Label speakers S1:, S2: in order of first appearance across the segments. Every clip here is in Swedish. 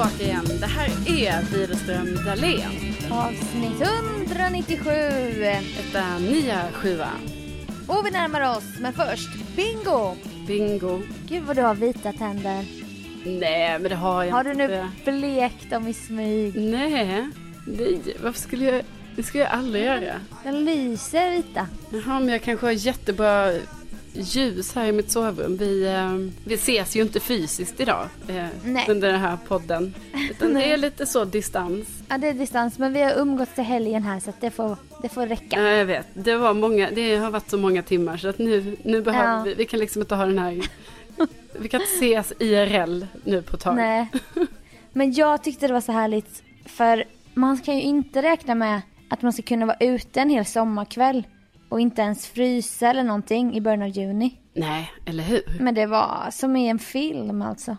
S1: tillbaka igen. Det här är Widerström Dahlén.
S2: Avsnitt 197.
S1: Detta nya sjua.
S2: Och vi närmar oss, men först bingo!
S1: Bingo.
S2: Gud vad du har vita tänder.
S1: Nej, men det har jag
S2: Har du nu blekt dem i smyg?
S1: Nej, nej. Varför skulle jag... Det skulle jag aldrig göra.
S2: De lyser vita.
S1: Jaha, men jag kanske har jättebra ljus här i mitt sovrum. Vi, eh, vi ses ju inte fysiskt idag eh,
S2: Nej.
S1: under den här podden. Utan det är lite så distans.
S2: Ja det är distans, men vi har umgåtts till helgen här så att det får, det får räcka.
S1: Ja, jag vet. Det, var många, det har varit så många timmar så att nu, nu behöver
S2: Ja.
S1: vi, vi kan liksom inte ha den här... Vi kan inte ses IRL nu på ett tag.
S2: Nej. Men jag tyckte det var så härligt, för man kan ju inte räkna med att man ska kunna vara ute en hel sommarkväll och inte ens frysa eller någonting i början av juni.
S1: Nej, eller hur?
S2: Men det var som i en film alltså.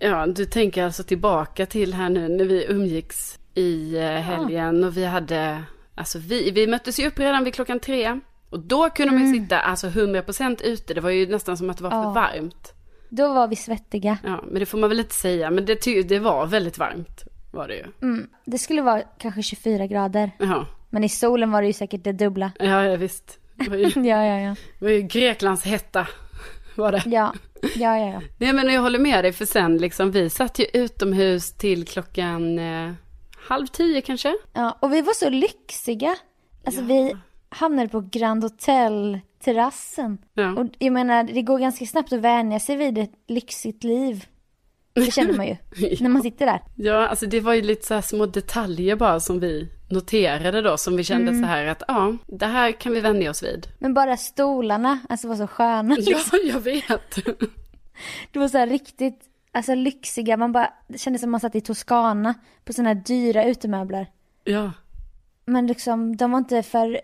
S1: Ja, du tänker alltså tillbaka till här nu när vi umgicks i eh, helgen och vi hade, alltså vi, vi möttes ju upp redan vid klockan tre. Och då kunde man ju sitta alltså 100% ute, det var ju nästan som att det var för
S2: Ja.
S1: varmt.
S2: Då var vi svettiga.
S1: Ja, men det får man väl inte säga, men det, det var väldigt varmt var det ju.
S2: Mm. Det skulle vara kanske 24 grader.
S1: Ja,
S2: Men i solen var det ju säkert det dubbla.
S1: ja, ja visst. Det var ju,
S2: Ja, ja, ja.
S1: det var ju Greklands hetta, var det.
S2: Ja, ja, ja. ja.
S1: Nej men jag håller med dig för sen liksom, vi satt ju utomhus till klockan eh, halv tio kanske.
S2: ja och vi var så lyxiga. Alltså
S1: Ja.
S2: vi hamnade på Grand Hotel terrassen.
S1: Ja.
S2: Och jag menar, det går ganska snabbt att vänja sig vid ett lyxigt liv. Det känner man ju när man sitter där.
S1: Ja, alltså det var ju lite så här små detaljer bara som vi noterade då, som vi kände
S2: Mm.
S1: så här att ja, det här kan vi vänja oss vid.
S2: Men bara stolarna, alltså var så sköna.
S1: Ja,
S2: Liksom.
S1: jag vet.
S2: Det var så här riktigt, alltså lyxiga. Man bara, det kändes som man satt i Toscana på sådana här dyra utemöbler.
S1: Ja,
S2: Men liksom, de var inte för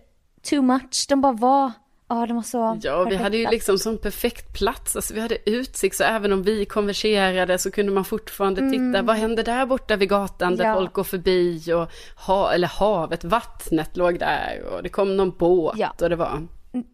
S2: too much. De bara var, ja de var så
S1: ja vi hade ju
S2: perfekta.
S1: liksom som perfekt plats, alltså vi hade utsikt, så även om vi konverserade så kunde man fortfarande titta, vad hände där borta vid gatan där
S2: Mm. Ja.
S1: folk går förbi och ha, eller havet, vattnet låg där och det kom någon båt
S2: Ja.
S1: och det var,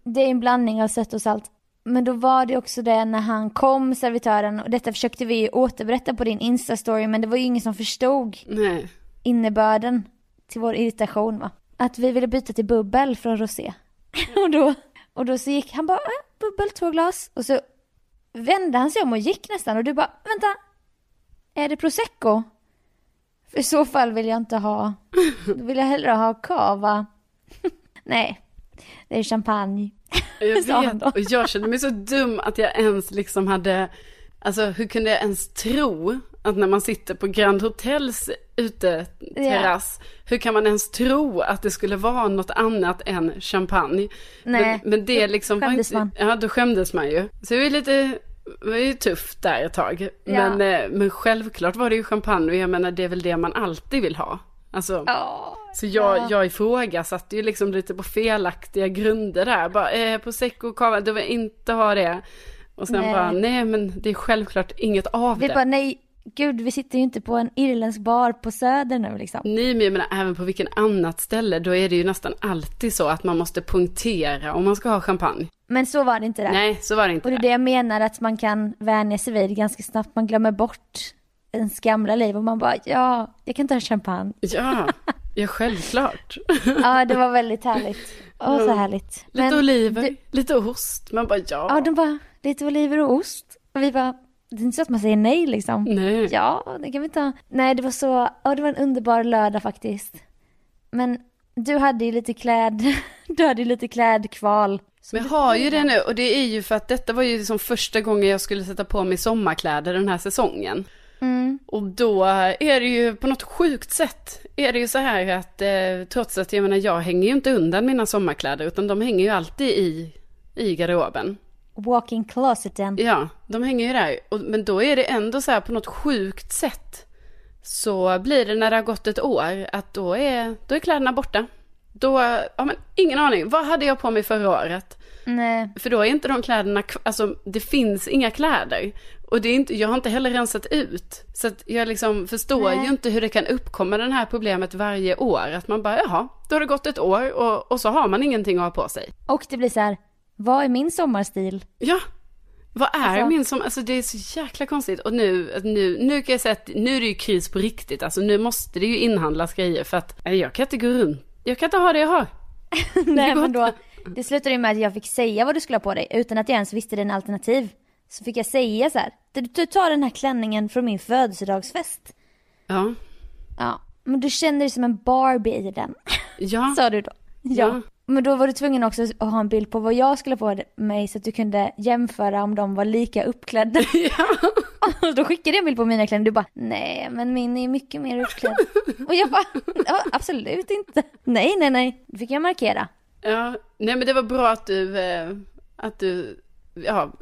S2: Det är en blandning av sött och salt. Men då var det också det när han kom, servitören, och detta försökte vi ju återberätta på din Insta-story, men det var ju ingen som förstod
S1: nej,
S2: innebörden till vår irritation va. Att vi ville byta till bubbel från rosé. och, då, och då så gick han bara, äh, bubbel, två glas. Och så vände han sig om och gick nästan och du bara, vänta, är det prosecco? För i så fall vill jag inte ha, då vill jag hellre ha cava. Nej, det är champagne.
S1: Jag vet, och jag kände mig så dum att jag ens liksom hade, alltså hur kunde jag ens tro att när man sitter på Grand Hotels uteterrass, hur kan man ens tro att det skulle vara något annat än champagne?
S2: Nej,
S1: men, men det
S2: då
S1: liksom var
S2: skämdes
S1: inte,
S2: man.
S1: ja då skämdes man ju. Så det var ju lite, det var ju tufft där ett tag.
S2: Ja.
S1: Men, eh, men självklart var det ju champagne och jag menar det är väl det man alltid vill ha. Alltså,
S2: Ja,
S1: så jag,
S2: Ja.
S1: jag ifrågasatte ju liksom lite på felaktiga grunder där. Bara, eh, prosecco och cava, du vill inte ha det. Och sen
S2: Nej.
S1: bara, nej men det är självklart inget av
S2: vi
S1: det.
S2: bara nej, gud vi sitter ju inte på en irländsk bar på söder nu liksom.
S1: Nej men jag menar även på vilken annat ställe, då är det ju nästan alltid så att man måste punktera om man ska ha champagne.
S2: Men så var det inte där.
S1: Nej, så var det inte
S2: Och det är det jag menar att man kan vänja sig vid ganska snabbt. Man glömmer bort ens gamla liv och man bara ja, jag kan ta champagne.
S1: Ja, ja självklart.
S2: Ja, det var väldigt härligt. Åh, så härligt.
S1: Lite
S2: Men
S1: oliver,
S2: du-
S1: lite ost. Man bara, ja.
S2: Ja, de bara lite oliver och ost. Och vi bara, det är inte så att man säger nej liksom.
S1: Nej.
S2: Ja, det kan vi ta. Nej, det var så, ja det var en underbar lördag faktiskt. Men du hade ju lite kläd, du hade ju lite klädkval.
S1: Men jag har ju det nu och det är ju för att detta var ju som första gången jag skulle sätta på mig sommarkläder den här säsongen.
S2: Mm.
S1: Och då är det ju på något sjukt sätt är det ju så här att eh, trots att jag menar jag hänger ju inte undan mina sommarkläder utan de hänger ju alltid i, i garderoben.
S2: Walking closeten.
S1: Ja, de hänger ju där. Och, men då är det ändå så här på något sjukt sätt. Så blir det när det har gått ett år att då är, då är kläderna borta. Då, ja men ingen aning. Vad hade jag på mig förra året?
S2: Nej,
S1: För då är inte de kläderna, alltså det finns inga kläder. Och det är inte, jag har inte heller rensat ut. Så att jag liksom förstår
S2: Nej.
S1: ju inte hur det kan uppkomma det här problemet varje år. Att man bara, jaha, då har det gått ett år och, och så har man ingenting att ha på sig.
S2: och det blir så här, vad är min sommarstil?
S1: Ja, Vad är
S2: Alltså-
S1: min som, alltså det är så jäkla konstigt. Och nu, nu, nu kan jag säga att nu är det ju kris på riktigt. Alltså nu måste det ju inhandlas grejer för att nej, jag kan inte gå runt. Jag kan inte ha det jag har.
S2: Nej men då, det slutade ju med att jag fick säga vad du skulle ha på dig utan att jag ens visste dina alternativ. Så fick jag säga så här, du, du tar den här klänningen från min födelsedagsfest.
S1: Ja.
S2: Ja, men du känner dig som en Barbie i den,
S1: Ja.
S2: sa du då. Ja.
S1: Ja.
S2: Men då var du tvungen också att ha en bild på vad jag skulle ha på mig så att du kunde jämföra om de var lika uppklädda.
S1: ja.
S2: Och då skickade jag en bild på mina kläder du bara, nej men min är mycket mer uppklädd. Och jag bara, absolut inte. Nej, nej, nej. Då fick jag markera.
S1: Ja, nej men det var bra att du, eh, att du, ja,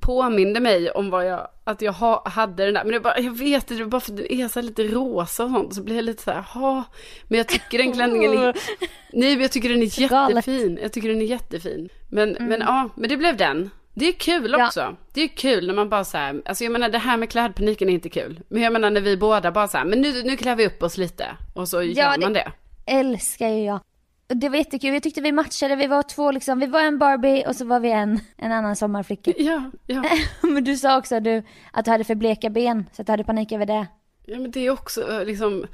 S1: påminde mig om vad jag, att jag ha, hade den där. Men det var, jag vet inte, det var bara för att det är så lite rosa och sånt. Så blir jag lite så här, jaha. Men jag tycker den klänningen är, nej men jag tycker den är jättefin. Jag tycker den är jättefin. Men, men ja, men det blev den. Det är kul
S2: Ja.
S1: också. Det är kul när man bara så här, alltså jag menar det här med klädpaniken är inte kul. Men jag menar när vi båda bara så här, men nu, nu klär vi upp oss lite. Och så gör
S2: det-
S1: man det.
S2: Älskar ju jag. Det var jättekul, jag tyckte vi matchade, vi var två liksom, vi var en Barbie och så var vi en, en annan sommarflicka.
S1: Ja, ja.
S2: Men du sa också du, att du hade för bleka ben, så att du hade panik över det.
S1: Ja men det är också eh, liksom,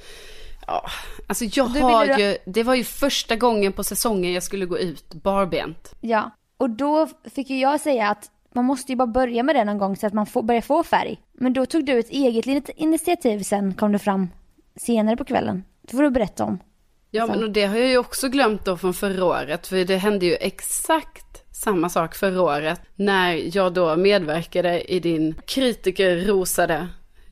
S1: ja, alltså jag
S2: Du
S1: har
S2: ville-
S1: ju, det var ju första gången på säsongen jag skulle gå ut barbent.
S2: Ja, och då fick ju jag säga att man måste ju bara börja med det någon gång så att man får, börjar få färg. Men då tog du ett eget litet initiativ sen, kom du fram senare på kvällen. Det får du berätta om.
S1: Ja
S2: Så.
S1: men och det har jag ju också glömt då från förra året, för det hände ju exakt samma sak förra året när jag då medverkade i din kritikerrosade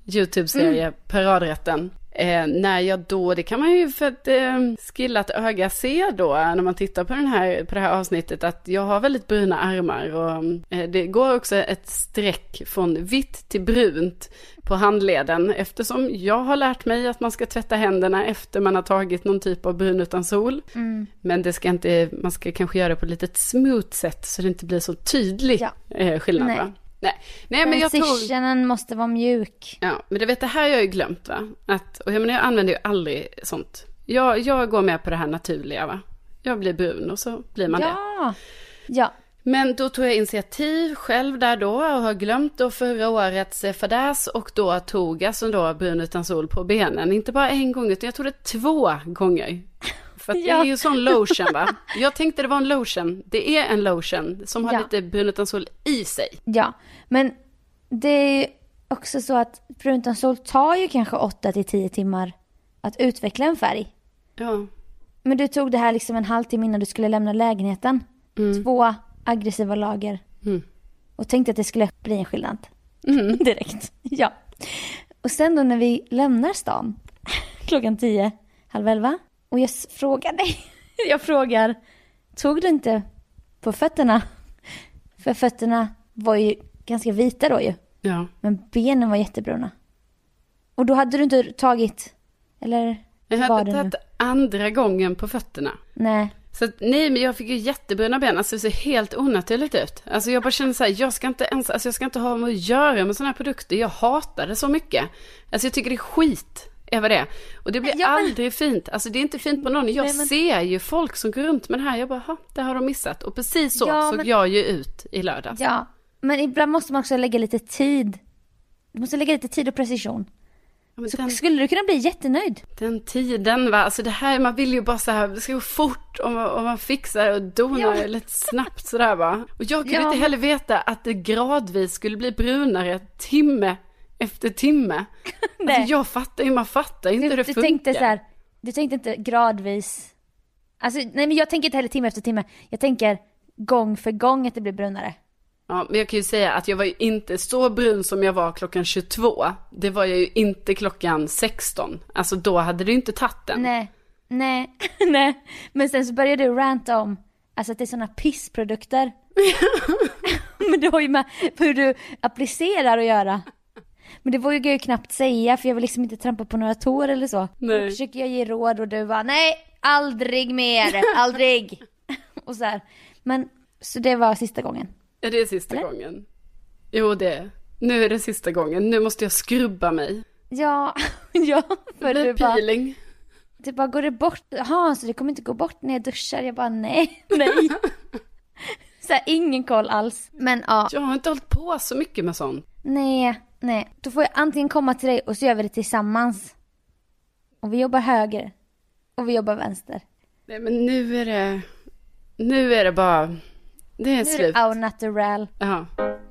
S1: YouTube-serie Paradrätten. Eh, när jag då, det kan man ju för ett eh, skillat öga se då när man tittar på, den här, på det här avsnittet att jag har väldigt bruna armar och eh, det går också ett streck från vitt till brunt på handleden eftersom jag har lärt mig att man ska tvätta händerna efter man har tagit någon typ av brun utan sol. Men det ska inte, man ska kanske göra det på ett litet smooth sätt så det inte blir så tydlig
S2: Ja.
S1: eh, skillnad
S2: Nej.
S1: va? Nej, Nej men jag tror...
S2: Måste vara mjuk.
S1: Ja, men det vet det här har jag ju glömt va? Att, och jag, menar, jag använder ju aldrig sånt. Jag, jag går med på det här naturliga va? Jag blir brun och så blir man det.
S2: Ja! Ja,
S1: Men då tog jag initiativ själv där då och har glömt då förra årets fadäs och då tog alltså då brun utan sol på benen. Inte bara en gång utan jag tog det två gånger. För att det
S2: Ja.
S1: är ju sån lotion va? Jag tänkte det var en lotion. Det är en lotion som har
S2: Ja.
S1: lite brun utan sol i sig.
S2: ja. Men det är också så att brunt utan sol tar ju kanske 8 till 10 timmar att utveckla en färg.
S1: Ja.
S2: Men du tog det här liksom en halvtimme innan du skulle lämna lägenheten. Två aggressiva lager.
S1: Mm.
S2: Och tänkte att det skulle bli en skillnad.
S1: Mm.
S2: Direkt. Ja. Och sen då när vi lämnar stan klockan tio, halv elva. Och jag frågar dig, jag frågar, tog du inte på fötterna? För fötterna var ju ganska vita då ju.
S1: Ja.
S2: Men benen var jättebruna. Och då hade du inte tagit, eller
S1: Jag hade tagit andra gången på fötterna.
S2: Nej.
S1: Så att, nej, men jag fick ju jättebruna ben, alltså det ser helt onaturligt ut. Alltså jag bara känner så här, jag ska inte ens, alltså jag ska inte ha med att göra med sådana här produkter. Jag hatar det så mycket. Alltså jag tycker det är skit över det. Och det blir
S2: Ja, men-
S1: aldrig fint. Alltså det är inte fint på någon. Jag
S2: Nej, men-
S1: ser ju folk som går runt med det här. Jag bara, "Ha, det har de missat. Och precis så
S2: Ja,
S1: såg
S2: men-
S1: jag ju ut i lördags.
S2: Ja, men ibland måste man också lägga lite tid. Du måste lägga lite tid och precision.
S1: Ja,
S2: Så
S1: den,
S2: skulle du kunna bli jättenöjd.
S1: den tiden va, alltså det här, man vill ju bara så här, det ska gå fort och man, och man fixar och donar
S2: Ja.
S1: lite snabbt sådär va. Och jag kunde
S2: Ja,
S1: inte heller veta att det gradvis skulle bli brunare timme efter timme.
S2: Nej.
S1: Alltså jag fattar ju, man fattar inte hur
S2: Du,
S1: det
S2: du
S1: funkar.
S2: tänkte så här, du tänkte inte gradvis. Alltså, nej men jag tänker inte heller timme efter timme. Jag tänker gång för gång att det blir brunare.
S1: Ja, men jag kan ju säga att jag var ju inte så brun som jag var klockan 22. Det var jag ju inte klockan 16. Alltså då hade ju inte tagit den.
S2: Nej, nej, nej. Men sen så började du ranta om, alltså att det är sådana pissprodukter. men det har ju med hur du applicerar att göra. Men det vågar jag ju knappt säga för jag vill liksom inte trampa på några tår eller så.
S1: Nej.
S2: Då försöker jag ge råd och du bara nej, aldrig mer, aldrig. och så här. Men, så det var sista gången.
S1: Ja, det är sista
S2: Eller?
S1: gången. Jo, det är. Nu är det sista gången. Nu måste jag skrubba mig.
S2: Ja, ja,
S1: Det
S2: för
S1: blir
S2: du bara,
S1: peeling.
S2: det bara går det bort, jaha så det kommer inte gå bort när jag duschar? Jag bara nej, nej. så här, ingen koll alls. Men ja,
S1: Jag har inte hållit på så mycket med sånt.
S2: nej, nej. Då får jag antingen komma till dig och så gör vi det tillsammans. Och vi jobbar höger. Och vi jobbar vänster.
S1: Nej, men nu är det... Nu är det bara... Det är
S2: Nu är
S1: slut.
S2: det au natural.
S1: Ja,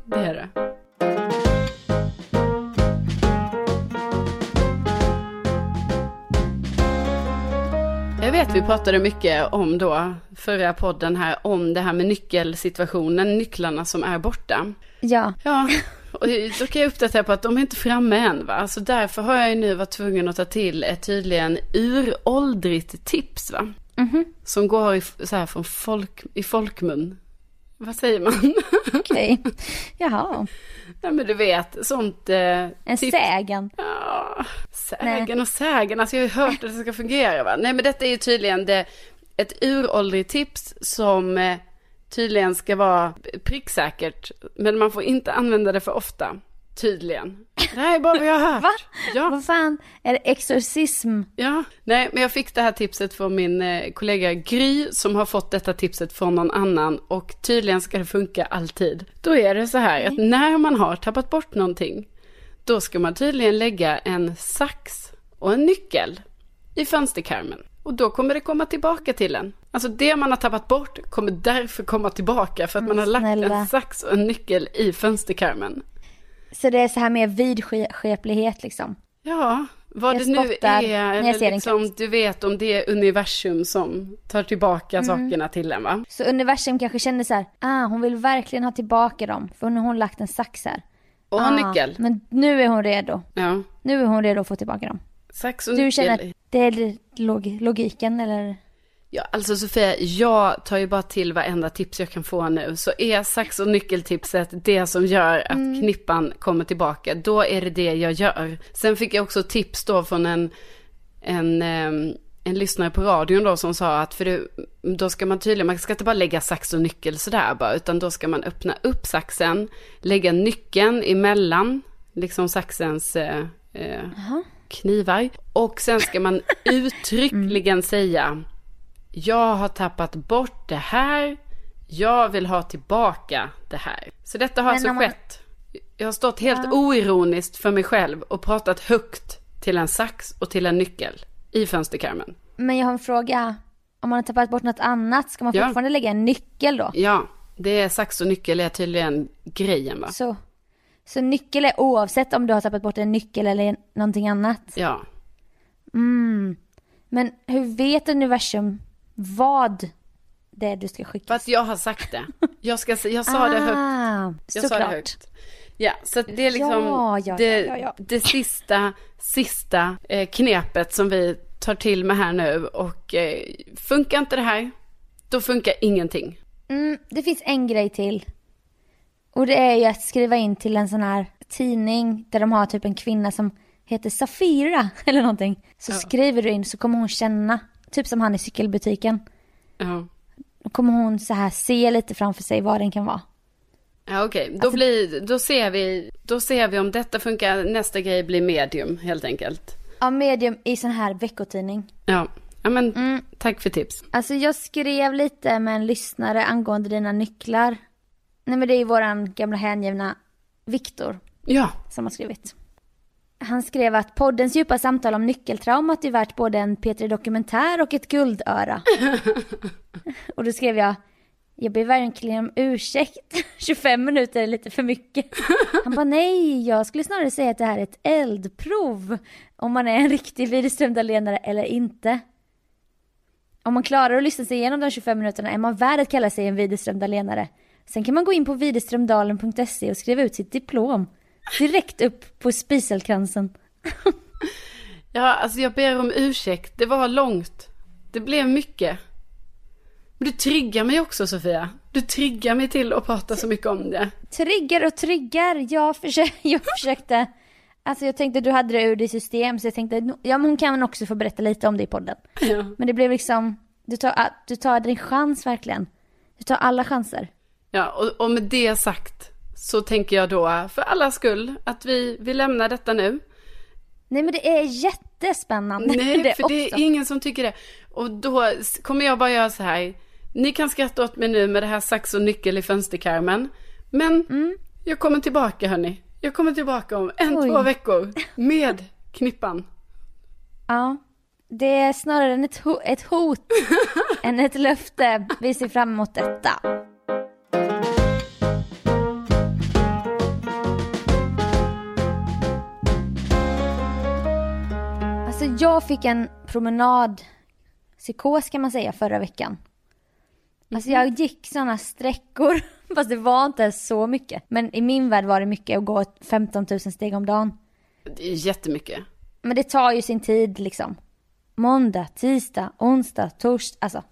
S1: det är det. Jag vet vi pratade mycket om då, förra podden här, om det här med nyckelsituationen, nycklarna som är borta.
S2: Ja,
S1: Ja, och då kan jag uppdatera på att de är inte framme än va. Så därför har jag ju nu varit tvungen att ta till ett tydligen uråldrigt tips va. Som går i, så här från folk, i folkmun. Vad säger man?
S2: okej. Jaha,
S1: Nej men du vet, sånt... Eh,
S2: en
S1: tips-
S2: sägen.
S1: Ja, sägen och sägen. Alltså jag har ju hört att det ska fungera va. Nej men detta är ju tydligen det, ett uråldrigt tips som eh, tydligen ska vara pricksäkert. Men man får inte använda det för ofta. Tydligen. Det här är bara vad jag har hört.
S2: Va?
S1: Ja,
S2: Vad fan, är det exorcism?
S1: ja. Nej men jag fick det här tipset från min eh, kollega Gry som har fått detta tipset från någon annan. Och tydligen ska det funka alltid. Då är det så här att när man har tappat bort någonting. Då ska man tydligen lägga en sax och en nyckel i fönsterkarmen. Och då kommer det komma tillbaka till en. Alltså det man har tappat bort kommer därför komma tillbaka för att man har lagt
S2: snälla.
S1: en sax och en nyckel i fönsterkarmen.
S2: Så det är så här med vidskeplighet liksom.
S1: Ja, vad
S2: Jag
S1: det nu är, eller liksom, du vet om det är universum som tar tillbaka
S2: Mm.
S1: sakerna till en va?
S2: Så universum kanske känner så här, ah hon vill verkligen ha tillbaka dem. För nu har hon lagt en sax här.
S1: Och
S2: ah,
S1: nyckel.
S2: Men nu är hon redo.
S1: Ja,
S2: Nu är hon redo att få tillbaka dem.
S1: Sax och
S2: Du känner att det är log logiken eller?
S1: Ja, alltså Sofia, jag tar ju bara till varenda tips jag kan få nu. Så är sax och nyckeltipset det som gör att
S2: Mm.
S1: knippan kommer tillbaka, då är det det jag gör. Sen fick jag också tips då från en, en, ehm, en lyssnare på radion då som sa att för det, då ska man tydligen, man ska inte bara lägga sax och nyckel sådär bara, utan då ska man öppna upp saxen, lägga nyckeln emellan, liksom saxens eh, eh, knivar. Och sen ska man uttryckligen säga jag har tappat bort det här. Jag vill ha tillbaka det här. Så detta har
S2: Men
S1: alltså
S2: man-
S1: skett. Jag har stått helt oironiskt för mig själv och pratat högt till en sax och till en nyckel i fönsterkarmen.
S2: Men jag har en fråga. Om man har tappat bort något annat, ska man
S1: Ja.
S2: fortfarande lägga en nyckel då?
S1: Ja, det är sax och nyckel är tydligen grejen va?
S2: Så, så nyckel är oavsett om du har tappat bort en nyckel eller någonting annat?
S1: Ja.
S2: Mm. Men hur vet universum vad det är du ska skicka?
S1: För att jag har sagt det. Jag, ska, jag sa det högt.
S2: Ah,
S1: Jag sa det
S2: såklart.
S1: högt. Ja, så det är liksom
S2: Ja, ja,
S1: det,
S2: ja, ja.
S1: det sista, sista eh, knepet som vi tar till med här nu. Och eh, funkar inte det här, då funkar ingenting.
S2: Mm, det finns en grej till. Och det är ju att skriva in till en sån här tidning där de har typ en kvinna som heter Safira eller någonting. Så skriver du in så kommer hon känna, typ som han i cykelbutiken.
S1: Ja,
S2: Då kommer hon så här se lite framför sig vad den kan vara.
S1: ja okej. Då,
S2: Alltså-
S1: blir, då, ser vi, då ser vi om detta funkar. Nästa grej blir medium helt enkelt.
S2: Ja, medium i sån här veckotidning.
S1: Ja, ja men
S2: Mm.
S1: tack för tips.
S2: Alltså jag skrev lite med en lyssnare angående dina nycklar. Nej men det är ju våran gamla hängivna Viktor
S1: Ja,
S2: som har skrivit. Han skrev att poddens djupa samtal om nyckeltraumat är värt både en P3 Dokumentär och ett guldöra. och då skrev jag, jag ber verkligen om ursäkt, 25 minuter är lite för mycket. Han bara nej, jag skulle snarare säga att det här är ett eldprov. Om man är en riktig Widerström-Dahlénare eller inte. Om man klarar att lyssna sig igenom de 25 minuterna är man värd att kalla sig en Widerström-Dahlénare. Sen kan man gå in på widerströmdalen.se och skriva ut sitt diplom. Direkt upp på spiselkransen.
S1: ja alltså jag ber om ursäkt. Det var långt. Det blev mycket. Men du triggar mig också Sofia. Du triggar mig till att prata så mycket om det.
S2: Trigger och triggar. Jag, försö- jag försökte. Alltså jag tänkte du hade det ur ditt system så jag tänkte, ja men hon kan också få berätta lite om det i podden.
S1: Ja.
S2: Men det blev liksom, du tar, du tar din chans verkligen. Du tar alla chanser.
S1: Ja, och, och med det sagt så tänker jag då för alla skull att vi, vi lämnar detta nu.
S2: Nej men det är jättespännande.
S1: Nej, för det är ingen som tycker det. Och då kommer jag bara göra så här. ni kan skratta åt mig nu med det här sax och nyckel i fönsterkarmen. Men
S2: Mm.
S1: jag kommer tillbaka hörni. Jag kommer tillbaka om en,
S2: Oj.
S1: två veckor. Med knippan.
S2: Ja. Det är snarare ett, ho- ett hot än ett löfte. Vi ser fram emot detta. Jag fick en promenad psykos kan man säga förra veckan. Alltså jag gick sådana sträckor, fast det var inte så mycket. Men i min värld var det mycket att gå 15 000 steg om dagen.
S1: Det är jättemycket.
S2: Men det tar ju sin tid liksom. Måndag, tisdag, onsdag, torsdag. Alltså,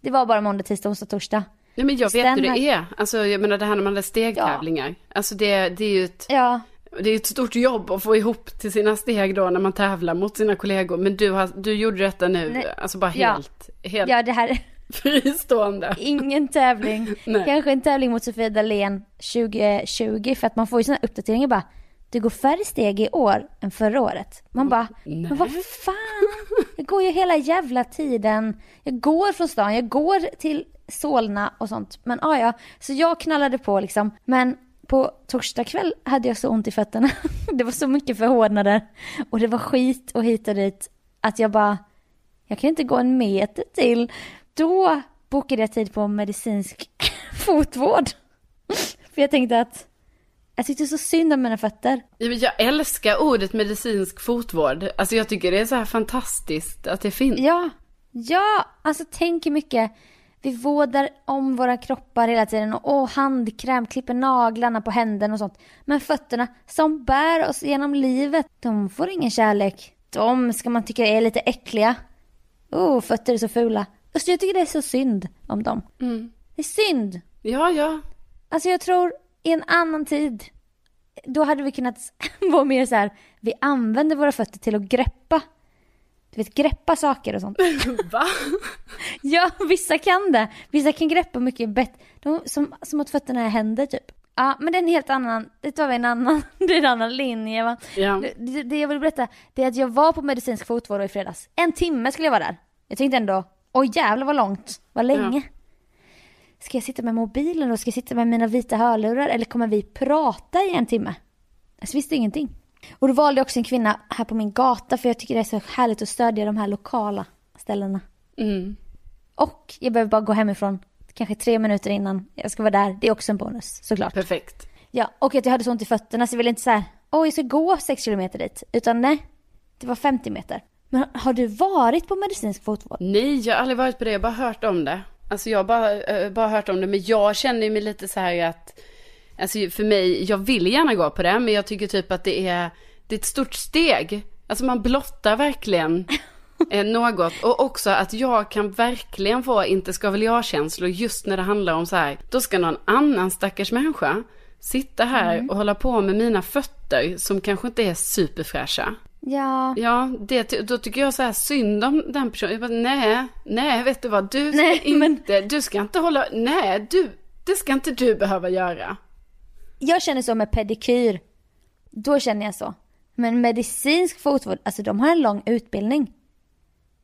S2: det var bara måndag, tisdag, onsdag, torsdag.
S1: Nej men jag vet hur
S2: Stämmer.
S1: det är. Alltså jag menar det här när man hade stegtävlingar. Alltså det, det är ju ett,
S2: Ja,
S1: det är ett stort jobb att få ihop till sina steg då när man tävlar mot sina kollegor. Men du, har, du gjorde detta nu,
S2: Nej.
S1: alltså bara
S2: Ja.
S1: helt, helt
S2: ja det här är
S1: fristående.
S2: ingen tävling.
S1: Nej.
S2: Kanske en tävling mot Sofia Dalén 2020 för att man får ju sådana uppdateringar bara. Du går färre steg i år än förra året. Man bara, men vad fan? Jag går ju hela jävla tiden. Jag går från stan, jag går till Solna och sånt. Men ja, ja. Så jag knallade på liksom. Men på torsdag kväll hade jag så ont i fötterna. Det var så mycket förhårdnader. Och det var skit och hit och dit. Att jag bara, jag kan inte gå en meter till. Då bokade jag tid på medicinsk fotvård. För jag tänkte att jag tyckte så synd om mina fötter.
S1: Jag älskar ordet medicinsk fotvård. Alltså jag tycker det är så här fantastiskt att det finns.
S2: Ja, ja, alltså tänk hur mycket vi vårdar om våra kroppar hela tiden och åh, handkräm, klipper naglarna på händerna och sånt. Men fötterna som bär oss genom livet, de får ingen kärlek. De ska man tycka är lite äckliga. Oh, fötter är så fula. Alltså jag tycker det är så synd om dem.
S1: Mm.
S2: Det är synd.
S1: Ja, ja.
S2: Alltså jag tror i en annan tid, då hade vi kunnat vara mer så här, vi använder våra fötter till att greppa. Du vet, greppa saker och sånt.
S1: Va?
S2: Ja, vissa kan det. Vissa kan greppa mycket bättre. De, som, som att fötterna är händer typ. Ja, men det är en helt annan, det tar vi en annan, det är en annan linje va.
S1: Ja.
S2: Det, det, jag vill berätta, det är att jag var på medicinsk fotvård i fredags. En timme skulle jag vara där. Jag tänkte ändå, oj jävlar vad långt, vad länge. Ska jag sitta med mobilen då? Ska jag sitta med mina vita hörlurar? Eller kommer vi prata i en timme? Jag visste ingenting. Och då valde jag också en kvinna här på min gata för jag tycker det är så härligt att stödja de här lokala ställena.
S1: Mm.
S2: Och jag behöver bara gå hemifrån kanske tre minuter innan jag ska vara där. Det är också en bonus såklart.
S1: Perfekt.
S2: Ja, och att jag hade så ont i fötterna så jag ville inte säga åh jag ska gå 6 kilometer dit. Utan nej, det var 50 meter. Men har du varit på medicinsk fotvård?
S1: Nej, jag har aldrig varit på det. Jag har bara hört om det. Alltså jag har bara, eh, bara hört om det. Men jag känner mig lite så här att, alltså för mig, jag vill gärna gå på det. Men jag tycker typ att det är, det är ett stort steg. Alltså man blottar verkligen eh, något. Och också att jag kan verkligen få inte ska väl jag-känslor just när det handlar om så här. Då ska någon annan stackars människa sitta här och hålla på med mina fötter som kanske inte är superfräscha.
S2: Ja,
S1: Ja, det, då tycker jag så här synd om den personen. Jag bara, nej, nej, vet du vad, du ska
S2: Nej, men-
S1: inte, du ska inte hålla, nej, du, det ska inte du behöva göra.
S2: Jag känner så med pedikyr. Då känner jag så. Men medicinsk fotvård, alltså de har en lång utbildning.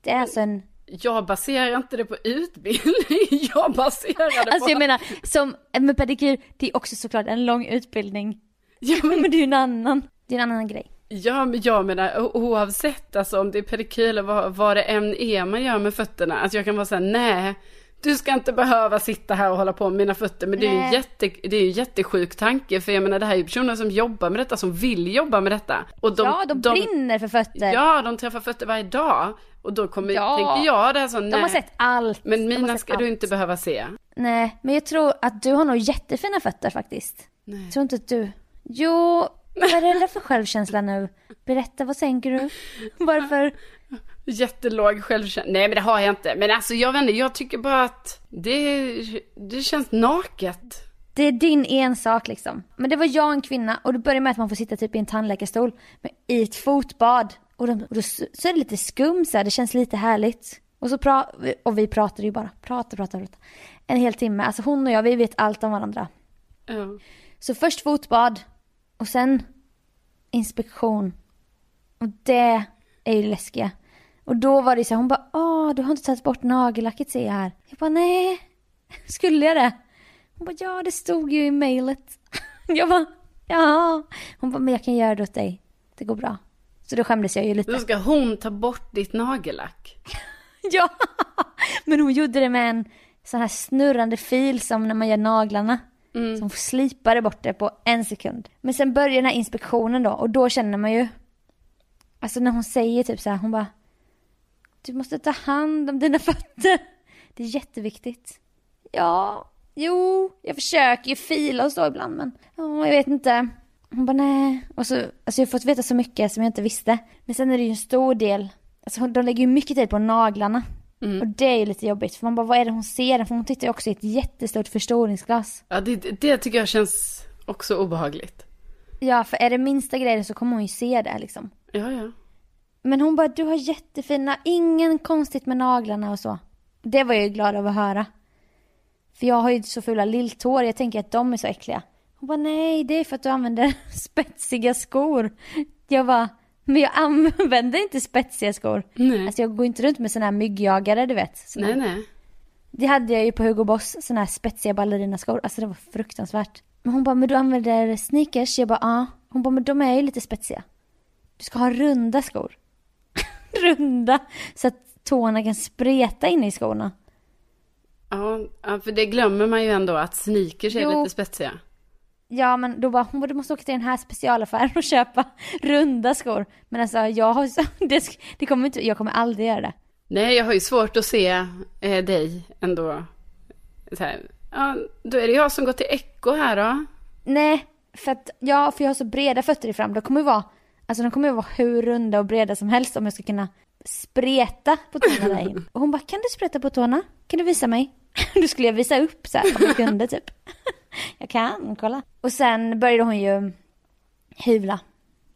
S2: Det är alltså en,
S1: Jag baserar inte det på utbildning, jag baserar det
S2: alltså
S1: på...
S2: jag menar, som med pedikyr, det är också såklart en lång utbildning.
S1: ja, men,
S2: Men det är ju en annan, det är en annan grej.
S1: ja, men jag menar oavsett alltså om det är pedikyr eller vad, vad det än är man gör med fötterna. Att jag kan vara säga nej, du ska inte behöva sitta här och hålla på med mina fötter. Men det är ju en jätte, det är en jättesjuk tanke. För jag menar det här är ju personer som jobbar med detta, som vill jobba med detta. Och
S2: ja, de, brinner för fötter.
S1: Ja, de träffar fötter varje dag. Och då kommer,
S2: Ja.
S1: tänker jag det här så, nej.
S2: de har sett allt.
S1: Men
S2: De
S1: mina ska
S2: allt.
S1: du inte behöva se.
S2: Nej, men jag tror att du har nog jättefina fötter faktiskt.
S1: Nej.
S2: Jag tror inte att du... Jo, vad är det där för självkänsla nu? Berätta, vad tänker du? Varför?
S1: Jättelåg självkänsla. Nej men det har jag inte. Men alltså jag vet inte, jag tycker bara att det, det känns naket.
S2: Det är din ensak liksom. Men det var jag och en kvinna och det börjar med att man får sitta typ i en tandläkarstol men i ett fotbad. Och, de, och då, så är det lite skum så här, det känns lite härligt. Och, så pra, och vi pratade ju bara, prata, prata, prata. En hel timme. Alltså hon och jag, vi vet allt om varandra.
S1: Ja.
S2: Så först fotbad och sen inspektion. Och det är ju läskiga. Och då var det så här, hon bara, åh du har inte tagit bort nagellacket ser jag här. Jag bara, nej, Skulle jag det? Hon bara, ja det stod ju i mejlet. Jag bara, ja. Hon bara, men jag kan göra det åt dig. Det går bra. Så då skämdes jag ju lite.
S1: Då ska hon ta bort ditt nagellack.
S2: Ja, men hon gjorde det med en sån här snurrande fil som när man gör naglarna.
S1: Mm.
S2: Som slipade bort det på en sekund. Men sen börjar den här inspektionen då och då känner man ju. Alltså när hon säger typ så här, hon bara. Du måste ta hand om dina fötter. Det är jätteviktigt. Ja, jo, jag försöker ju fila och så ibland men. Ja, jag vet inte. Hon bara nej. Och så, alltså jag har fått veta så mycket som jag inte visste. Men sen är det ju en stor del. Alltså de lägger ju mycket tid på naglarna.
S1: Mm.
S2: Och det är ju lite jobbigt. För man bara, vad är det hon ser? För hon tittar ju också i ett jättestort förstoringsglas.
S1: Ja, det, det tycker jag känns också obehagligt.
S2: Ja, för är det minsta grejen så kommer hon ju se det liksom.
S1: Ja, ja.
S2: Men hon bara, du har jättefina, ingen konstigt med naglarna och så. Det var jag ju glad över att höra. För jag har ju så fula lilltår, jag tänker att de är så äckliga. Hon bara, nej det är för att du använder spetsiga skor. Jag bara, men jag använder inte spetsiga skor.
S1: Nej.
S2: Alltså jag går inte runt med såna här myggjagare du vet. Såna
S1: Nej, nej.
S2: Det hade jag ju på Hugo Boss, såna här spetsiga ballerinaskor. Alltså det var fruktansvärt. Men hon bara, men du använder sneakers? Jag bara, ja. Hon bara, men de är ju lite spetsiga. Du ska ha runda skor. runda, så att tårna kan spreta in i skorna.
S1: Ja, för det glömmer man ju ändå att sneakers är
S2: Jo.
S1: lite spetsiga.
S2: Ja men då bara, hon bara, du måste åka till den här specialaffären och köpa runda skor. Men alltså jag har det, det kommer inte, jag kommer aldrig göra det.
S1: Nej, jag har ju svårt att se eh, dig ändå. Så här, ja, då är det jag som går till Echo här då.
S2: Nej, för att, ja för jag har så breda fötter i fram. De kommer ju vara, alltså de kommer ju vara hur runda och breda som helst om jag ska kunna spreta på tårna där in. Och hon bara, kan du spreta på tårna? Kan du visa mig? Då skulle jag visa upp så här om jag kunde typ. Jag kan, kolla. Och sen började hon ju hyvla.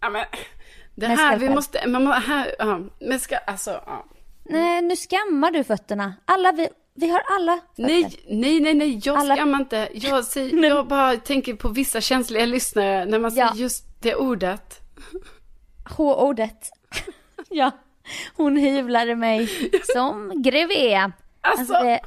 S1: Ja, men det här,
S2: ska
S1: vi måste, man, här, ja, men ska, alltså, ja.
S2: Nej, nu skammar du fötterna. Alla vi, vi har alla.
S1: Nej, nej, nej, nej, jag
S2: Alla-
S1: skammar inte. Jag, säger, jag bara tänker på vissa känsliga lyssnare när man
S2: Ja.
S1: säger just det ordet.
S2: H-ordet. ja, hon hyvlade mig som grevé.
S1: Alltså,
S2: Alltså det,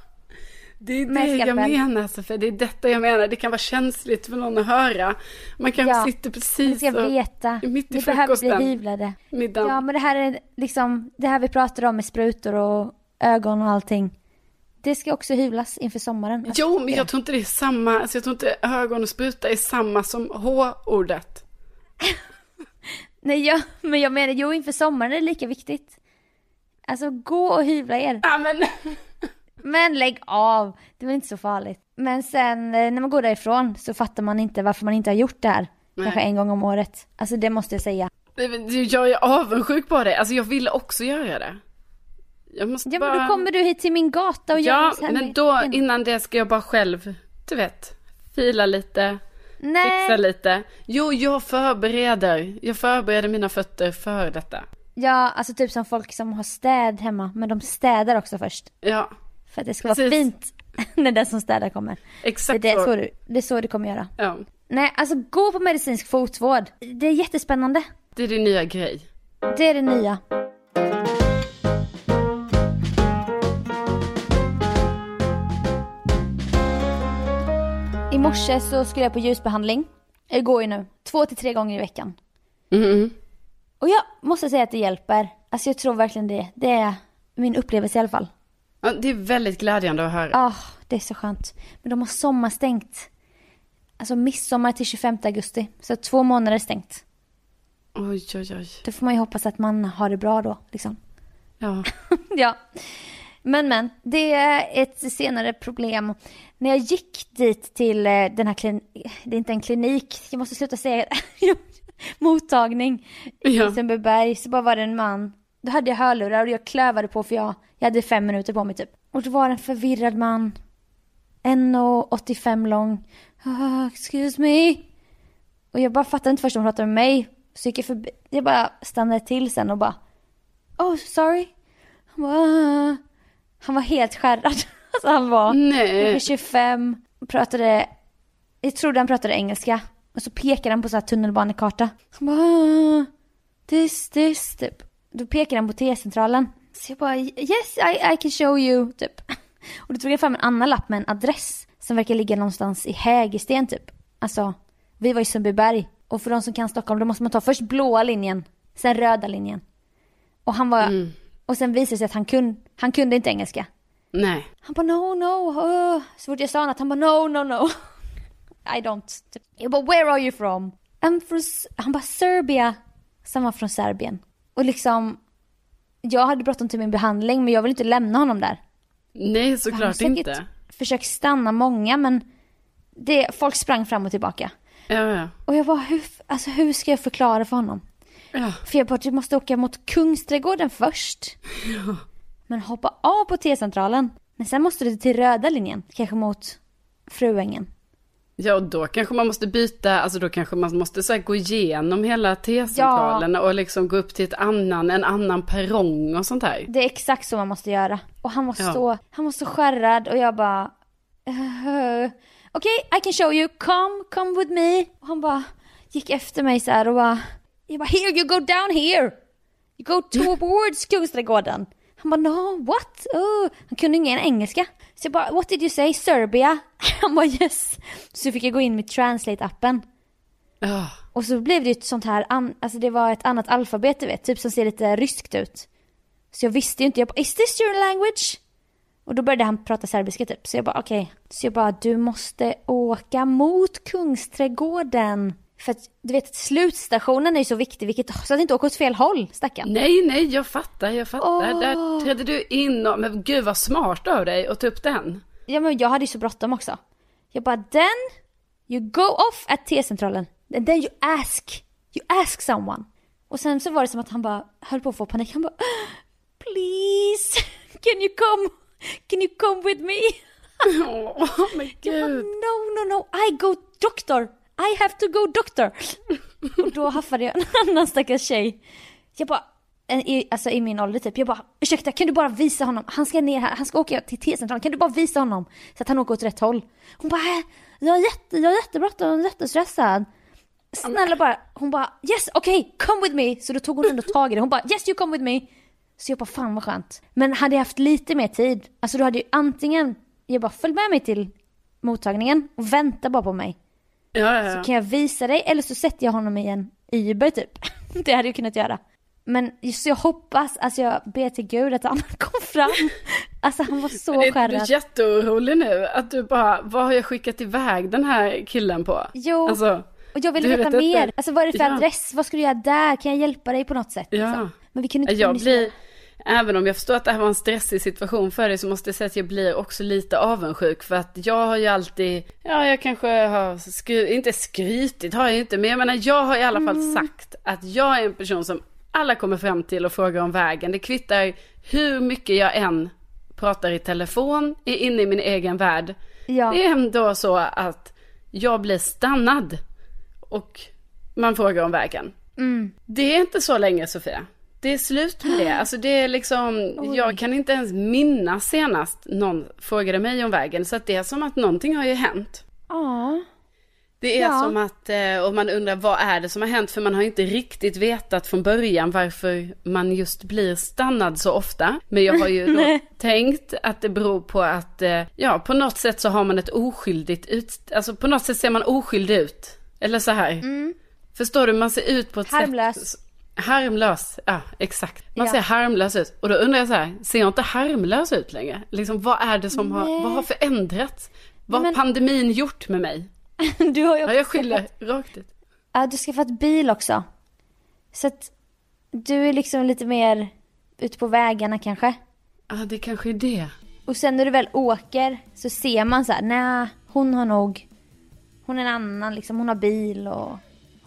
S1: det är det jag menar, Sofie. Det är detta jag menar. Det kan vara känsligt för någon att höra. Man kanske
S2: Ja.
S1: sitter precis
S2: ska
S1: och,
S2: veta.
S1: mitt i
S2: Ni behöver bli
S1: frukosten.
S2: hyvlade.
S1: middagen.
S2: Ja, men det här är liksom, det här vi pratar om med sprutor och ögon och allting. Det ska också hyvlas inför sommaren. Alltså,
S1: Jo, men jag tror inte det är samma, alltså jag tror inte ögon och spruta är samma som H-ordet.
S2: Nej, ja, men jag menar, jo, inför sommaren är det lika viktigt. Alltså, gå och hyvla er.
S1: Ja, men.
S2: Men lägg av, det var inte så farligt. Men sen eh, när man går därifrån så fattar man inte varför man inte har gjort det här.
S1: Nej.
S2: Kanske en gång om året. Alltså det måste jag säga.
S1: Jag är avundsjuk på det. Alltså jag ville också göra det. Jag måste
S2: Ja
S1: bara...
S2: men då kommer du hit till min gata och gör
S1: Ja,
S2: så här
S1: men
S2: med-
S1: då innan det ska jag bara själv, du vet, fila lite, fixa
S2: Nej,
S1: lite. Jo, jag förbereder. Jag förbereder mina fötter för detta.
S2: ja alltså typ som folk som har städ hemma. Men de städar också först.
S1: Ja,
S2: För att det ska vara
S1: Precis.
S2: fint när den som städar kommer. Det är,
S1: exakt
S2: det,
S1: så.
S2: så du, det är så du kommer göra.
S1: Ja,
S2: Nej, alltså gå på medicinsk fotvård. Det är jättespännande.
S1: det är din nya grej.
S2: Det är det nya. Morse så skulle jag på ljusbehandling. Jag går ju nu två till tre gånger i veckan.
S1: Mm.
S2: Och jag måste säga att det hjälper. Alltså jag tror verkligen det. Det är min upplevelse i alla fall.
S1: Ja, det är väldigt glädjande att höra.
S2: Ah, det är så skönt. Men de har sommarstängt. Alltså midsommar till 25 augusti. Så två månader stängt.
S1: Oj, oj, oj.
S2: Då får man ju hoppas att man har det bra då, liksom.
S1: Ja.
S2: ja. Men men, det är ett senare problem. När jag gick dit till eh, den här kliniken, det är inte en klinik, jag måste sluta säga det. Mottagning
S1: Ja.
S2: i Sundbyberg, så bara var det en man. Då hade jag hörlurar och jag klövade på för jag, jag hade fem minuter på mig typ. Och då var det en förvirrad man. 1,85 lång. Ah, excuse me. Och jag bara fattade inte först om de pratade med mig. Så gick jag förbi, jag bara stannade till sen och bara Oh, sorry. Han, bara, "Ah." Han var helt skärrad. Alltså han var
S1: Nej.
S2: kanske 25 och pratade, jag trodde han pratade engelska. Och så pekade han på så här tunnelbanekarta. Han bara, "Ah, this, this, typ. Då pekade han på T-centralen. Så jag bara, yes I, I can show you, typ. Och då tog jag fram en annan lapp med en adress som verkar ligga någonstans i Hägersten typ. Alltså, vi var i Sundbyberg. Och för de som kan Stockholm då måste man ta först blåa linjen, sen röda linjen. Och han var,
S1: Mm.
S2: Och sen visade det sig att han, kun, han kunde inte engelska.
S1: Nej.
S2: Han bara no, no, uh. så fort jag sa något han bara no, no, no. I don't. Jag bara where are you from? I'm from, S-" han bara Serbia. Så han var från Serbien. Och liksom, jag hade bråttom till min behandling men jag vill inte lämna honom där.
S1: Nej,
S2: Han
S1: såklart
S2: säkert
S1: inte.
S2: försökt stanna många men det, folk sprang fram och tillbaka.
S1: Ja, ja.
S2: Och jag bara, hur, alltså, hur ska jag förklara för honom?
S1: Ja.
S2: För jag bara, du måste åka mot Kungsträdgården först. Men hoppa av på T-centralen. Men sen måste du till röda linjen, kanske mot Fruängen.
S1: Ja, och då kanske man måste byta, alltså då kanske man måste så gå igenom hela T-centralen och liksom gå upp till ett annan, en annan perrong och sånt här.
S2: Det är exakt så man måste göra. Och han var
S1: Ja.
S2: så, han var så skärrad och jag bara, uh, okej, I can show you, come, come with me. Och han bara gick efter mig så här och bara, jag bara, here you go down here. You go towards Kungsträdgården. Han bara, no, what? Oh. Han kunde ingen engelska. Så jag bara, what did you say, Serbia? Han bara, yes. Så fick jag gå in med translate-appen.
S1: Ja.
S2: Och så blev det ju ett sånt här, alltså det var ett annat alfabet du vet, typ som ser lite ryskt ut. Så jag visste ju inte, jag bara, is this your language? Och då började han prata serbiska typ, så jag bara okej. Så jag bara, du måste åka mot Kungsträdgården. För att du vet, slutstationen är ju så viktig, vilket, så att inte åka åt fel håll, stackarn.
S1: Nej, nej, jag fattar, jag fattar.
S2: Åh.
S1: Där trädde du in och, men gud vad smart av dig att ta upp den.
S2: Ja men jag hade ju så bråttom också. Jag bara, then you go off at T-centralen. And then you ask, you ask someone. Och sen så var det som att han bara höll på att få panik. Han bara, please, can you come, can you come with me?
S1: Åh, men
S2: Jag bara,
S1: gud.
S2: no, no, no, I go doctor, i have to go doctor. Och då haffade jag en annan stackars tjej. Jag bara, i, alltså i min ålder typ, jag bara ursäkta kan du bara visa honom, han ska ner här, han ska åka till T-centralen, kan du bara visa honom så att han åker åt rätt håll? Hon bara, äh, jag är jätte, jag är jättebråttom, jag är jättestressad. Snälla bara, hon bara yes okej, come with me. Så då tog hon ändå tag i det, hon bara yes you come with me. Så jag bara fan vad skönt. Men hade jag haft lite mer tid, alltså då hade ju antingen, jag bara följ med mig till mottagningen och vänta bara på mig.
S1: Ja, ja, ja.
S2: Kan jag visa dig eller så sätter jag honom i en Uber typ. Det hade jag kunnat göra. Men just jag hoppas, alltså jag ber till gud att han kom fram. Alltså han var så
S1: Är du
S2: skärrad.
S1: jätteorolig nu? Att du bara, vad har jag skickat iväg den här killen på?
S2: Jo,
S1: Alltså,
S2: och jag ville
S1: du
S2: veta
S1: vet inte.
S2: mer. Alltså vad är det för
S1: Ja.
S2: adress? Vad ska du göra där? Kan jag hjälpa dig på något sätt?
S1: Ja.
S2: liksom? Men vi kunde inte
S1: jag blir, även om jag förstår att det här var en stressig situation för dig så måste jag säga att jag blir också lite avundsjuk för att jag har ju alltid, ja jag kanske har skry, inte skrytit har jag inte, men jag menar jag har i alla fall
S2: Mm.
S1: sagt att jag är en person som alla kommer fram till och frågar om vägen. Det kvittar hur mycket jag än pratar i telefon, är inne i min egen värld.
S2: Ja.
S1: Det är ändå så att jag blir stannad och man frågar om vägen.
S2: Mm.
S1: Det är inte så länge Sofia. Det är slut med det. Alltså det är liksom, jag kan inte ens minnas senast någon frågade mig om vägen. Så att det är som att någonting har ju hänt.
S2: Ja.
S1: Det är
S2: Ja.
S1: som att, eh, och man undrar vad är det som har hänt? För man har inte riktigt vetat från början varför man just blir stannad så ofta. Men jag har ju då tänkt att det beror på att, eh, ja på något sätt så har man ett oskyldigt ut, alltså på något sätt ser man oskyldig ut. Eller så här. Förstår du, man ser ut på ett
S2: Mm. Harmlös.
S1: sätt. Harmlös, ja exakt. Man
S2: Ja.
S1: ser harmlös ut. Och då undrar jag så här, ser jag inte harmlös ut längre? Liksom vad är det som har, vad har förändrats? Vad har
S2: men-
S1: pandemin gjort med mig?
S2: Du har ju
S1: Ja,
S2: också
S1: jag skyller
S2: skaffat,
S1: rakt ut.
S2: ja, du har skaffat bil också. Så att du är liksom lite mer ute på vägarna kanske.
S1: Ja, det kanske är det.
S2: Och sen när du väl åker så ser man så här, nej, hon har nog, hon är en annan liksom, hon har bil och...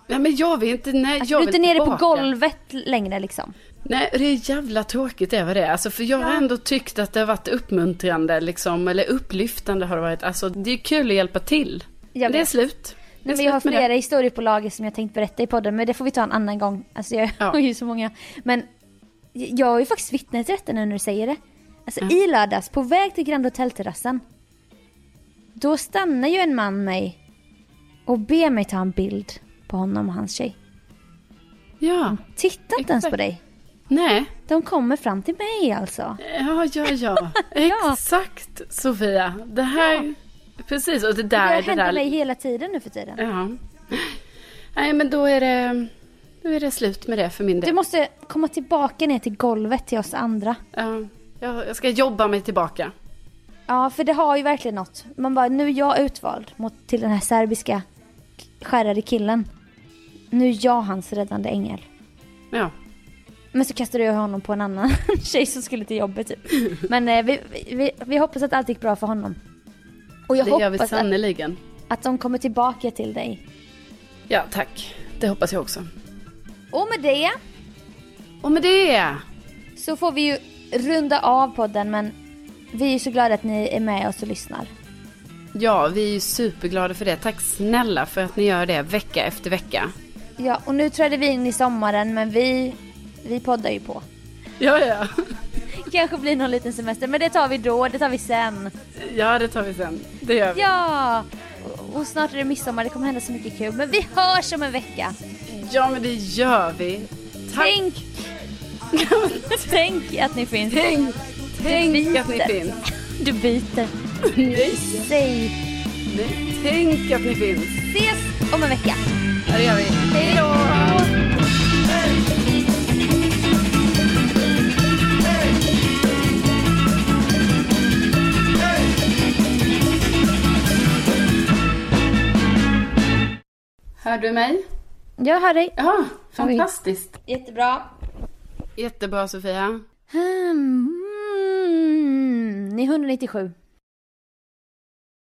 S1: Nej, men jag vill inte, nej,
S2: Alltså,
S1: jag
S2: du är inte nere på
S1: tillbaka.
S2: golvet längre liksom.
S1: Nej, det är jävla tråkigt det var det. Alltså, för jag har ändå tyckt att det har varit uppmuntrande, liksom, eller upplyftande har det varit. Alltså, det är kul att hjälpa till. Men det är
S2: vet.
S1: slut. Det är
S2: Nej, men jag har
S1: med det.
S2: flera historier på lager som jag tänkt berätta i podden, men det får vi ta en annan gång. Alltså jag
S1: Ja.
S2: har ju så många. Men jag är ju faktiskt vittne till detta nu när du säger det. Alltså
S1: Ja.
S2: i lördags, på väg till Grand Hotel-terrassen. Då stannar ju en man mig och ber mig ta en bild på honom och hans tjej.
S1: Ja,
S2: Titta inte ens på dig.
S1: Nej.
S2: De kommer fram till mig alltså.
S1: Ja, ja, ja.
S2: Ja.
S1: Exakt, Sofia. Det här... Precis, och det
S2: Det
S1: där... Det
S2: hänt
S1: där...
S2: mig hela tiden nu för tiden.
S1: Ja. Nej, men då är det... Då är det slut med det för min del.
S2: Du måste komma tillbaka ner till golvet till oss andra.
S1: Ja, jag jag ska jobba mig tillbaka.
S2: Ja, för det har ju verkligen något. Man bara, nu är jag utvald mot, till den här serbiska skärrade killen. Nu är jag hans räddande ängel.
S1: Ja.
S2: Men så kastade jag honom på en annan tjej som skulle till jobbet typ. Men eh, vi, vi, vi hoppas att allt gick bra för honom. Och jag
S1: Det gör vi
S2: hoppas att, att de kommer tillbaka till dig.
S1: Ja, tack. Det hoppas jag också.
S2: Och med det
S1: Och med det...
S2: så får vi ju runda av podden men vi är så glada att ni är med oss och lyssnar.
S1: Ja, vi är ju superglada för det. Tack snälla för att ni gör det vecka efter vecka.
S2: Ja, och nu träder vi in i sommaren men vi, vi poddar ju på.
S1: Ja, ja.
S2: Kanske blir någon liten semester men det tar vi då, det tar vi sen.
S1: Ja, det tar vi sen. Det gör vi.
S2: Ja! Och- Och snart är det midsommar, det kommer hända så mycket kul. Men vi hörs om en vecka.
S1: Ja, men det gör vi. Tack.
S2: Tänk, tänk att ni finns.
S1: Tänk, tänk att ni finns.
S2: Du byter.
S1: Nej,
S2: Säg
S1: nej. Tänk att ni finns.
S2: Ses om en vecka.
S1: Ja, det gör vi.
S2: Hej då!
S1: Hör du mig?
S2: Jag hör dig.
S1: Ja, fantastiskt.
S2: Jättebra.
S1: Jättebra, Sofia.
S2: Är 197.